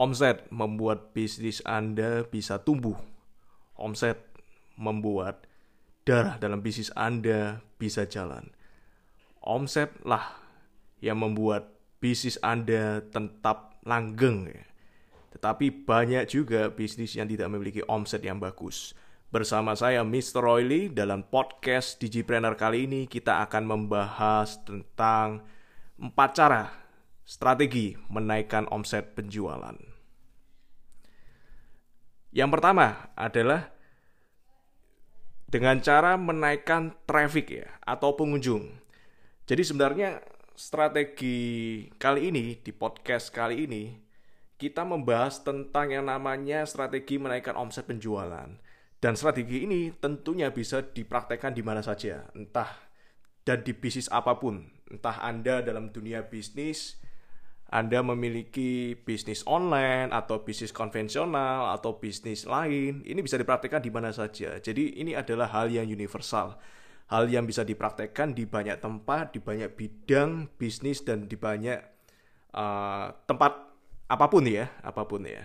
Omset membuat bisnis Anda bisa tumbuh. Omset membuat darah dalam bisnis Anda bisa jalan. Omset lah yang membuat bisnis Anda tetap langgeng. Tetapi banyak juga bisnis yang tidak memiliki omset yang bagus. Bersama saya Mr. Royly dalam podcast Digipreneur kali ini kita akan membahas tentang empat cara strategi menaikkan omset penjualan. Yang pertama adalah dengan cara menaikkan traffic ya atau pengunjung. Jadi sebenarnya strategi kali ini di podcast kali ini kita membahas tentang yang namanya strategi menaikkan omset penjualan. Dan strategi ini tentunya bisa dipraktekkan di mana saja, entah dan di bisnis apa pun. Entah Anda dalam dunia bisnis, Anda memiliki bisnis online atau bisnis konvensional atau bisnis lain, ini bisa dipraktekkan di mana saja. Jadi ini adalah hal yang universal. Hal yang bisa dipraktekkan di banyak tempat, di banyak bidang bisnis dan di banyak uh, tempat apa pun ya, apa pun ya.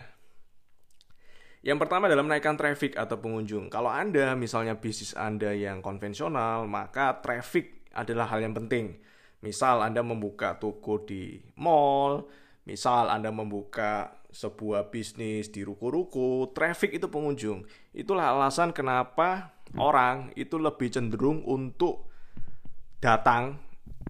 Yang pertama adalah menaikkan traffic atau pengunjung. Kalau Anda misalnya bisnis Anda yang konvensional, maka traffic adalah hal yang penting. Misal Anda membuka toko di mall, misal Anda membuka sebuah bisnis di ruko-ruko, traffic itu pengunjung. Itulah alasan kenapa orang itu lebih cenderung untuk datang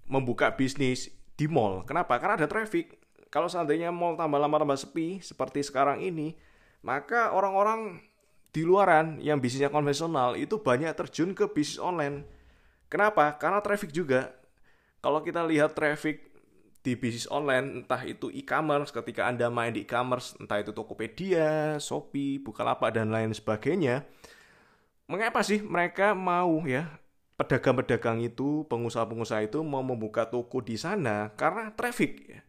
membuka bisnis di mall. Kenapa? Karena ada traffic. Kalau seandainya mall tambah lama tambah sepi seperti sekarang ini, maka orang-orang di luaran yang bisnisnya konvensional itu banyak terjun ke bisnis online. Kenapa? Karena traffic juga. Kalau kita lihat traffic di bisnis online, entah itu e-commerce, ketika Anda main di e-commerce, entah itu Tokopedia, Shopee, Bukalapak, dan lain sebagainya, mengapa sih mereka mau ya pedagang-pedagang itu, pengusaha-pengusaha itu mau membuka toko di sana? Karena traffic ya.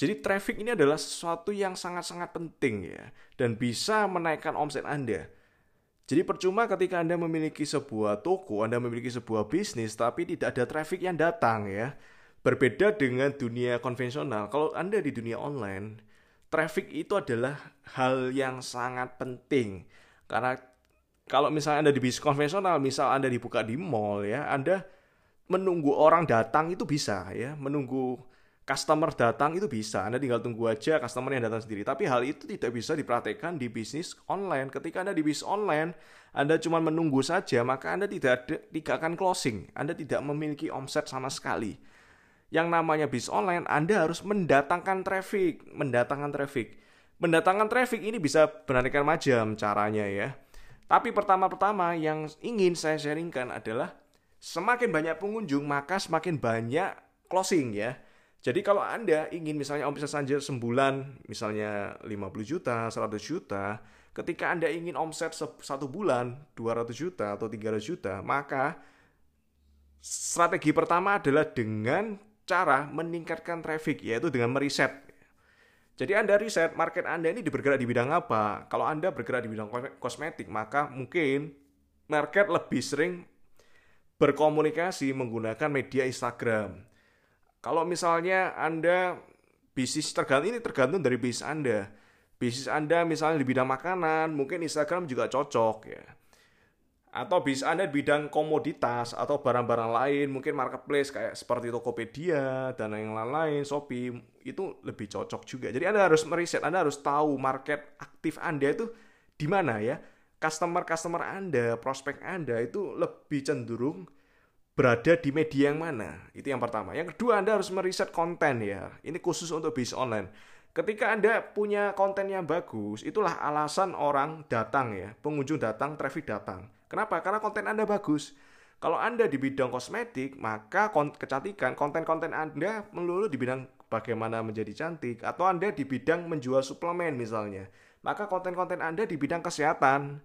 Jadi traffic ini adalah sesuatu yang sangat-sangat penting ya dan bisa menaikkan omset Anda. Jadi percuma ketika Anda memiliki sebuah toko, Anda memiliki sebuah bisnis tapi tidak ada traffic yang datang ya. Berbeda dengan dunia konvensional. Kalau Anda di dunia online, traffic itu adalah hal yang sangat penting. Karena kalau misalnya Anda di bisnis konvensional, misal Anda dibuka di mall ya, Anda menunggu orang datang itu bisa ya, menunggu customer datang itu bisa. Anda tinggal tunggu aja customer yang datang sendiri. Tapi hal itu tidak bisa dipraktekkan di bisnis online. Ketika Anda di bisnis online, Anda cuma menunggu saja, maka Anda tidak ada, tidak akan closing. Anda tidak memiliki omset sama sekali. Yang namanya bisnis online, Anda harus mendatangkan traffic, mendatangkan traffic. Mendatangkan traffic ini bisa beraneka macam caranya ya. Tapi pertama-pertama yang ingin saya sharingkan adalah semakin banyak pengunjung, maka semakin banyak closing ya. Jadi kalau Anda ingin misalnya omset saja sebulan misalnya 50 juta, 100 juta, ketika Anda ingin omset satu bulan 200 juta atau 300 juta, maka strategi pertama adalah dengan cara meningkatkan traffic, yaitu dengan meriset. Jadi Anda riset market Anda ini bergerak di bidang apa. Kalau Anda bergerak di bidang kosmetik, maka mungkin market lebih sering berkomunikasi menggunakan media Instagram kalau misalnya Anda bisnis tergantung ini tergantung dari bisnis Anda. Bisnis Anda misalnya di bidang makanan, mungkin Instagram juga cocok ya. Atau bisnis Anda di bidang komoditas atau barang-barang lain, mungkin marketplace kayak seperti Tokopedia dan yang lain-lain, Shopee, itu lebih cocok juga. Jadi Anda harus meriset, Anda harus tahu market aktif Anda itu di mana ya. Customer-customer Anda, prospek Anda itu lebih cenderung berada di media yang mana. Itu yang pertama. Yang kedua, Anda harus meriset konten ya. Ini khusus untuk bisnis online. Ketika Anda punya konten yang bagus, itulah alasan orang datang ya. Pengunjung datang, traffic datang. Kenapa? Karena konten Anda bagus. Kalau Anda di bidang kosmetik, maka kecantikan, konten-konten Anda melulu di bidang bagaimana menjadi cantik. Atau Anda di bidang menjual suplemen misalnya. Maka konten-konten Anda di bidang kesehatan.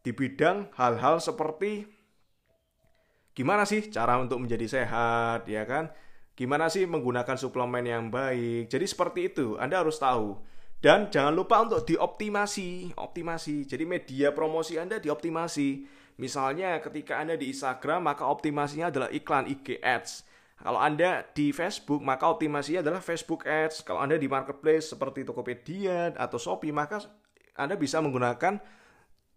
Di bidang hal-hal seperti gimana sih cara untuk menjadi sehat ya kan? Gimana sih menggunakan suplemen yang baik? Jadi seperti itu Anda harus tahu. Dan jangan lupa untuk dioptimasi optimasi. Jadi media promosi Anda dioptimasi. Misalnya ketika Anda di Instagram maka optimasinya adalah iklan IG ads. Kalau Anda di Facebook, maka optimasinya adalah Facebook Ads. Kalau Anda di marketplace seperti Tokopedia atau Shopee, maka Anda bisa menggunakan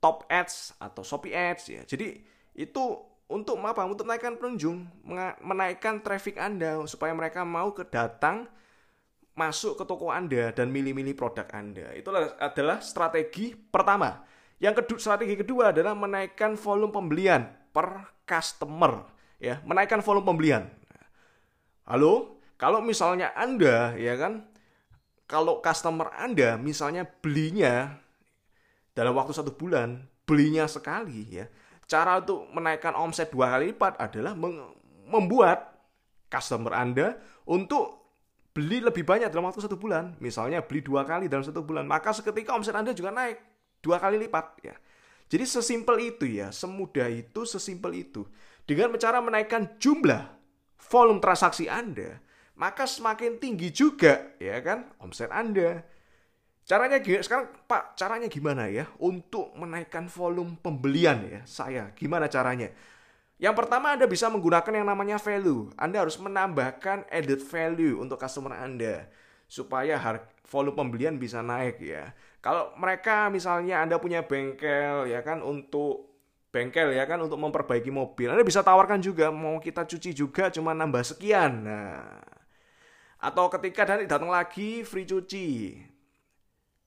Top Ads atau Shopee Ads ya. Jadi itu untuk apa? Untuk menaikkan pengunjung, menaikkan traffic Anda supaya mereka mau ke datang masuk ke toko Anda dan milih-milih produk Anda. Itu adalah strategi pertama. Yang kedua, strategi kedua adalah menaikkan volume pembelian per customer ya, menaikkan volume pembelian. Halo, kalau misalnya Anda ya kan, kalau customer Anda misalnya belinya dalam waktu satu bulan, belinya sekali ya, cara untuk menaikkan omset dua kali lipat adalah membuat customer Anda untuk beli lebih banyak dalam waktu satu bulan. Misalnya beli dua kali dalam satu bulan, maka seketika omset Anda juga naik dua kali lipat ya. Jadi sesimpel itu ya, semudah itu, sesimpel itu. Dengan cara menaikkan jumlah volume transaksi Anda, maka semakin tinggi juga ya kan omset Anda. Caranya? Sekarang Pak, caranya gimana ya untuk menaikkan volume pembelian ya saya? Gimana caranya? Yang pertama Anda bisa menggunakan yang namanya value. Anda harus menambahkan added value untuk customer Anda supaya volume pembelian bisa naik ya. Kalau mereka misalnya Anda punya bengkel ya kan untuk bengkel ya kan untuk memperbaiki mobil. Anda bisa tawarkan juga mau kita cuci juga cuma nambah sekian. Nah, atau ketika nanti datang lagi free cuci.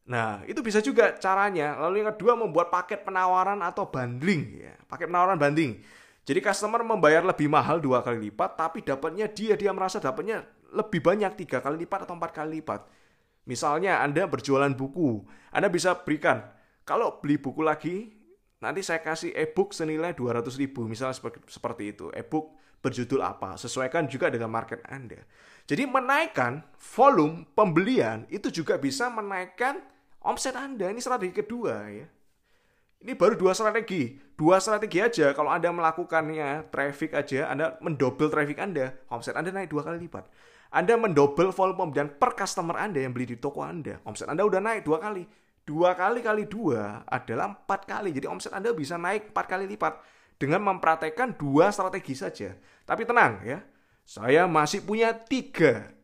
Nah, itu bisa juga caranya. Lalu yang kedua membuat paket penawaran atau bundling ya. Paket penawaran bundling. Jadi customer membayar lebih mahal dua kali lipat, tapi dapatnya dia dia merasa dapatnya lebih banyak tiga kali lipat atau empat kali lipat. Misalnya Anda berjualan buku, Anda bisa berikan kalau beli buku lagi nanti saya kasih e-book senilai 200 ribu misalnya seperti itu e-book berjudul apa sesuaikan juga dengan market Anda jadi menaikkan volume pembelian itu juga bisa menaikkan omset Anda ini strategi kedua ya ini baru dua strategi dua strategi aja kalau Anda melakukannya traffic aja Anda mendobel traffic Anda omset Anda naik dua kali lipat anda mendobel volume pembelian per customer Anda yang beli di toko Anda. Omset Anda udah naik dua kali dua kali kali dua adalah empat kali. Jadi omset Anda bisa naik empat kali lipat dengan mempraktekkan dua strategi saja. Tapi tenang ya, saya masih punya tiga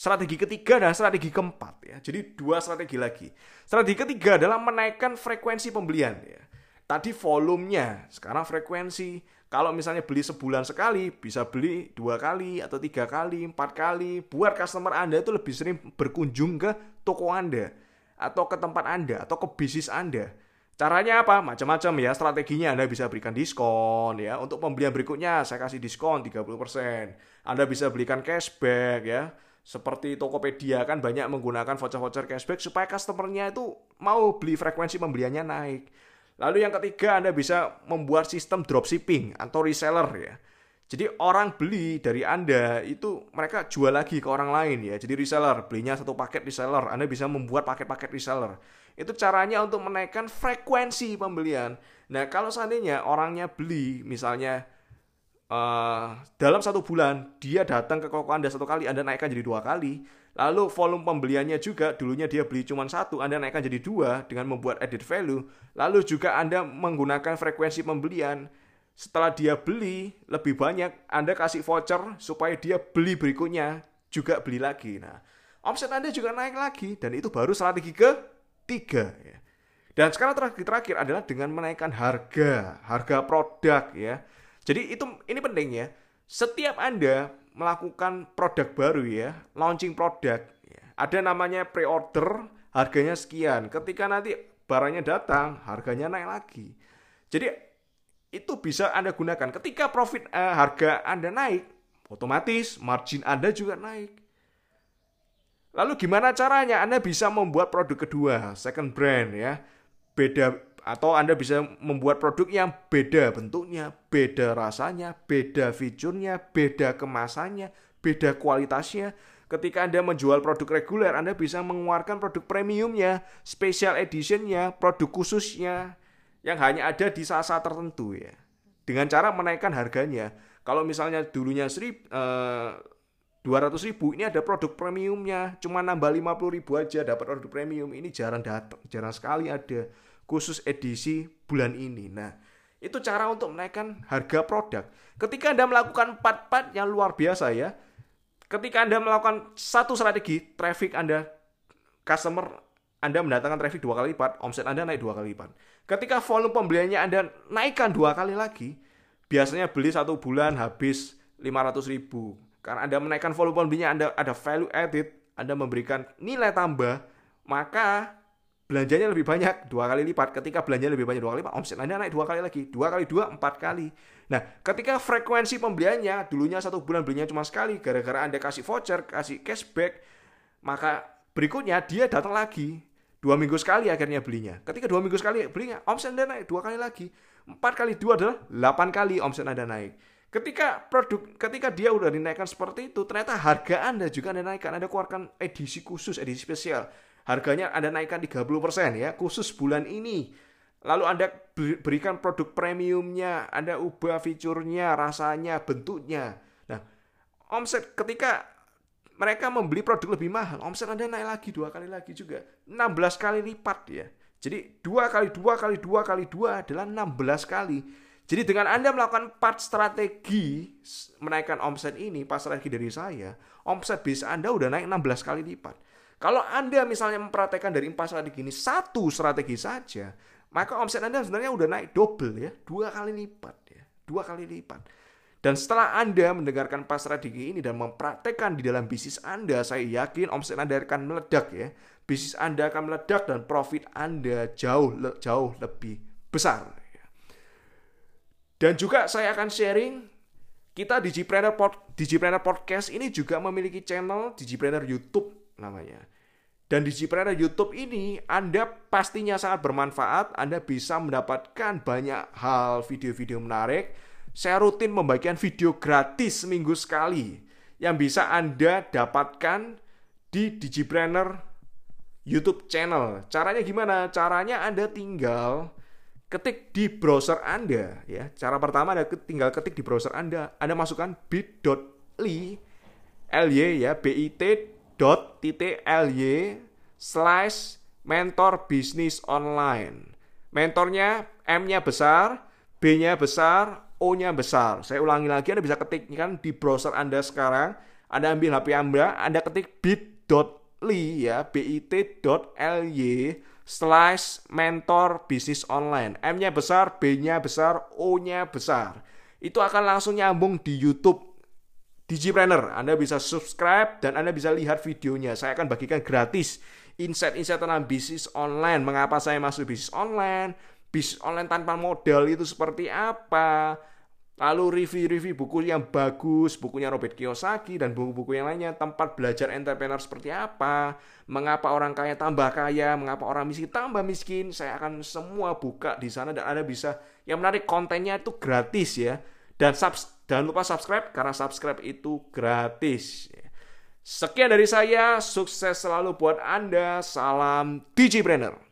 strategi ketiga dan strategi keempat ya. Jadi dua strategi lagi. Strategi ketiga adalah menaikkan frekuensi pembelian ya. Tadi volumenya, sekarang frekuensi. Kalau misalnya beli sebulan sekali, bisa beli dua kali atau tiga kali, empat kali. Buat customer Anda itu lebih sering berkunjung ke toko Anda atau ke tempat Anda atau ke bisnis Anda. Caranya apa? Macam-macam ya strateginya. Anda bisa berikan diskon ya. Untuk pembelian berikutnya saya kasih diskon 30%. Anda bisa belikan cashback ya. Seperti Tokopedia kan banyak menggunakan voucher-voucher cashback supaya customernya itu mau beli frekuensi pembeliannya naik. Lalu yang ketiga Anda bisa membuat sistem dropshipping atau reseller ya. Jadi orang beli dari Anda itu mereka jual lagi ke orang lain ya. Jadi reseller, belinya satu paket reseller, Anda bisa membuat paket-paket reseller. Itu caranya untuk menaikkan frekuensi pembelian. Nah, kalau seandainya orangnya beli misalnya uh, dalam satu bulan dia datang ke toko Anda satu kali, Anda naikkan jadi dua kali. Lalu volume pembeliannya juga dulunya dia beli cuma satu, Anda naikkan jadi dua dengan membuat added value. Lalu juga Anda menggunakan frekuensi pembelian setelah dia beli lebih banyak, Anda kasih voucher supaya dia beli berikutnya juga beli lagi. Nah, omset Anda juga naik lagi dan itu baru strategi ketiga ya. Dan sekarang terakhir terakhir adalah dengan menaikkan harga, harga produk ya. Jadi itu ini penting ya. Setiap Anda melakukan produk baru ya, launching produk, ada namanya pre-order, harganya sekian. Ketika nanti barangnya datang, harganya naik lagi. Jadi itu bisa Anda gunakan. Ketika profit uh, harga Anda naik, otomatis margin Anda juga naik. Lalu gimana caranya Anda bisa membuat produk kedua, second brand ya. Beda atau Anda bisa membuat produk yang beda bentuknya, beda rasanya, beda fiturnya, beda kemasannya, beda kualitasnya. Ketika Anda menjual produk reguler, Anda bisa mengeluarkan produk premiumnya, special editionnya, produk khususnya, yang hanya ada di saat-saat tertentu ya. Dengan cara menaikkan harganya. Kalau misalnya dulunya serib, eh, 200 ribu, ini ada produk premiumnya, cuma nambah 50 ribu aja dapat produk premium. Ini jarang datang, jarang sekali ada khusus edisi bulan ini. Nah, Itu cara untuk menaikkan harga produk. Ketika Anda melakukan empat part yang luar biasa ya, ketika Anda melakukan satu strategi, traffic Anda, customer Anda mendatangkan traffic dua kali lipat, omset Anda naik dua kali lipat. Ketika volume pembeliannya Anda naikkan dua kali lagi, biasanya beli satu bulan habis 500 ribu. Karena Anda menaikkan volume pembelinya, Anda ada value added, Anda memberikan nilai tambah, maka belanjanya lebih banyak dua kali lipat. Ketika belanja lebih banyak dua kali lipat, omset Anda naik dua kali lagi. Dua kali dua, empat kali. Nah, ketika frekuensi pembeliannya, dulunya satu bulan belinya cuma sekali, gara-gara Anda kasih voucher, kasih cashback, maka berikutnya dia datang lagi. Dua minggu sekali akhirnya belinya. Ketika dua minggu sekali belinya, omset Anda naik dua kali lagi. Empat kali dua adalah delapan kali omset Anda naik. Ketika produk, ketika dia udah dinaikkan seperti itu, ternyata harga Anda juga Anda naikkan. Anda keluarkan edisi khusus, edisi spesial Harganya Anda naikkan 30% ya, khusus bulan ini. Lalu Anda berikan produk premiumnya, Anda ubah fiturnya, rasanya, bentuknya. Nah, omset ketika mereka membeli produk lebih mahal, omset Anda naik lagi dua kali lagi juga. 16 kali lipat ya. Jadi dua kali dua kali dua kali dua adalah 16 kali. Jadi dengan Anda melakukan part strategi menaikkan omset ini, pas strategi dari saya, omset bisa Anda udah naik 16 kali lipat. Kalau Anda misalnya mempraktekkan dari empat strategi ini satu strategi saja, maka omset Anda sebenarnya udah naik double ya, dua kali lipat ya, dua kali lipat. Dan setelah Anda mendengarkan empat strategi ini dan mempraktekkan di dalam bisnis Anda, saya yakin omset Anda akan meledak ya. Bisnis Anda akan meledak dan profit Anda jauh jauh lebih besar. Ya. Dan juga saya akan sharing kita Digipreneur, Pod, Digipreneur Podcast ini juga memiliki channel Digipreneur YouTube namanya. Dan di Gpreneur YouTube ini Anda pastinya sangat bermanfaat, Anda bisa mendapatkan banyak hal video-video menarik. Saya rutin membagikan video gratis seminggu sekali yang bisa Anda dapatkan di Digipreneur YouTube channel. Caranya gimana? Caranya Anda tinggal ketik di browser Anda ya. Cara pertama Anda tinggal ketik di browser Anda. Anda masukkan bit.ly ly ya bit bit.ly slash mentor bisnis online. Mentornya M-nya besar, B-nya besar, O-nya besar. Saya ulangi lagi, Anda bisa ketik kan di browser Anda sekarang. Anda ambil HP Anda, Anda ketik bit.ly ya, bit.ly slash mentor bisnis online. M-nya besar, B-nya besar, O-nya besar. Itu akan langsung nyambung di YouTube Digipreneur. Anda bisa subscribe dan Anda bisa lihat videonya. Saya akan bagikan gratis insight-insight tentang bisnis online. Mengapa saya masuk bisnis online? Bisnis online tanpa modal itu seperti apa? Lalu review-review buku yang bagus, bukunya Robert Kiyosaki dan buku-buku yang lainnya, tempat belajar entrepreneur seperti apa, mengapa orang kaya tambah kaya, mengapa orang miskin tambah miskin, saya akan semua buka di sana dan Anda bisa, yang menarik kontennya itu gratis ya. Dan subscribe Jangan lupa subscribe karena subscribe itu gratis. Sekian dari saya, sukses selalu buat Anda. Salam Digipreneur.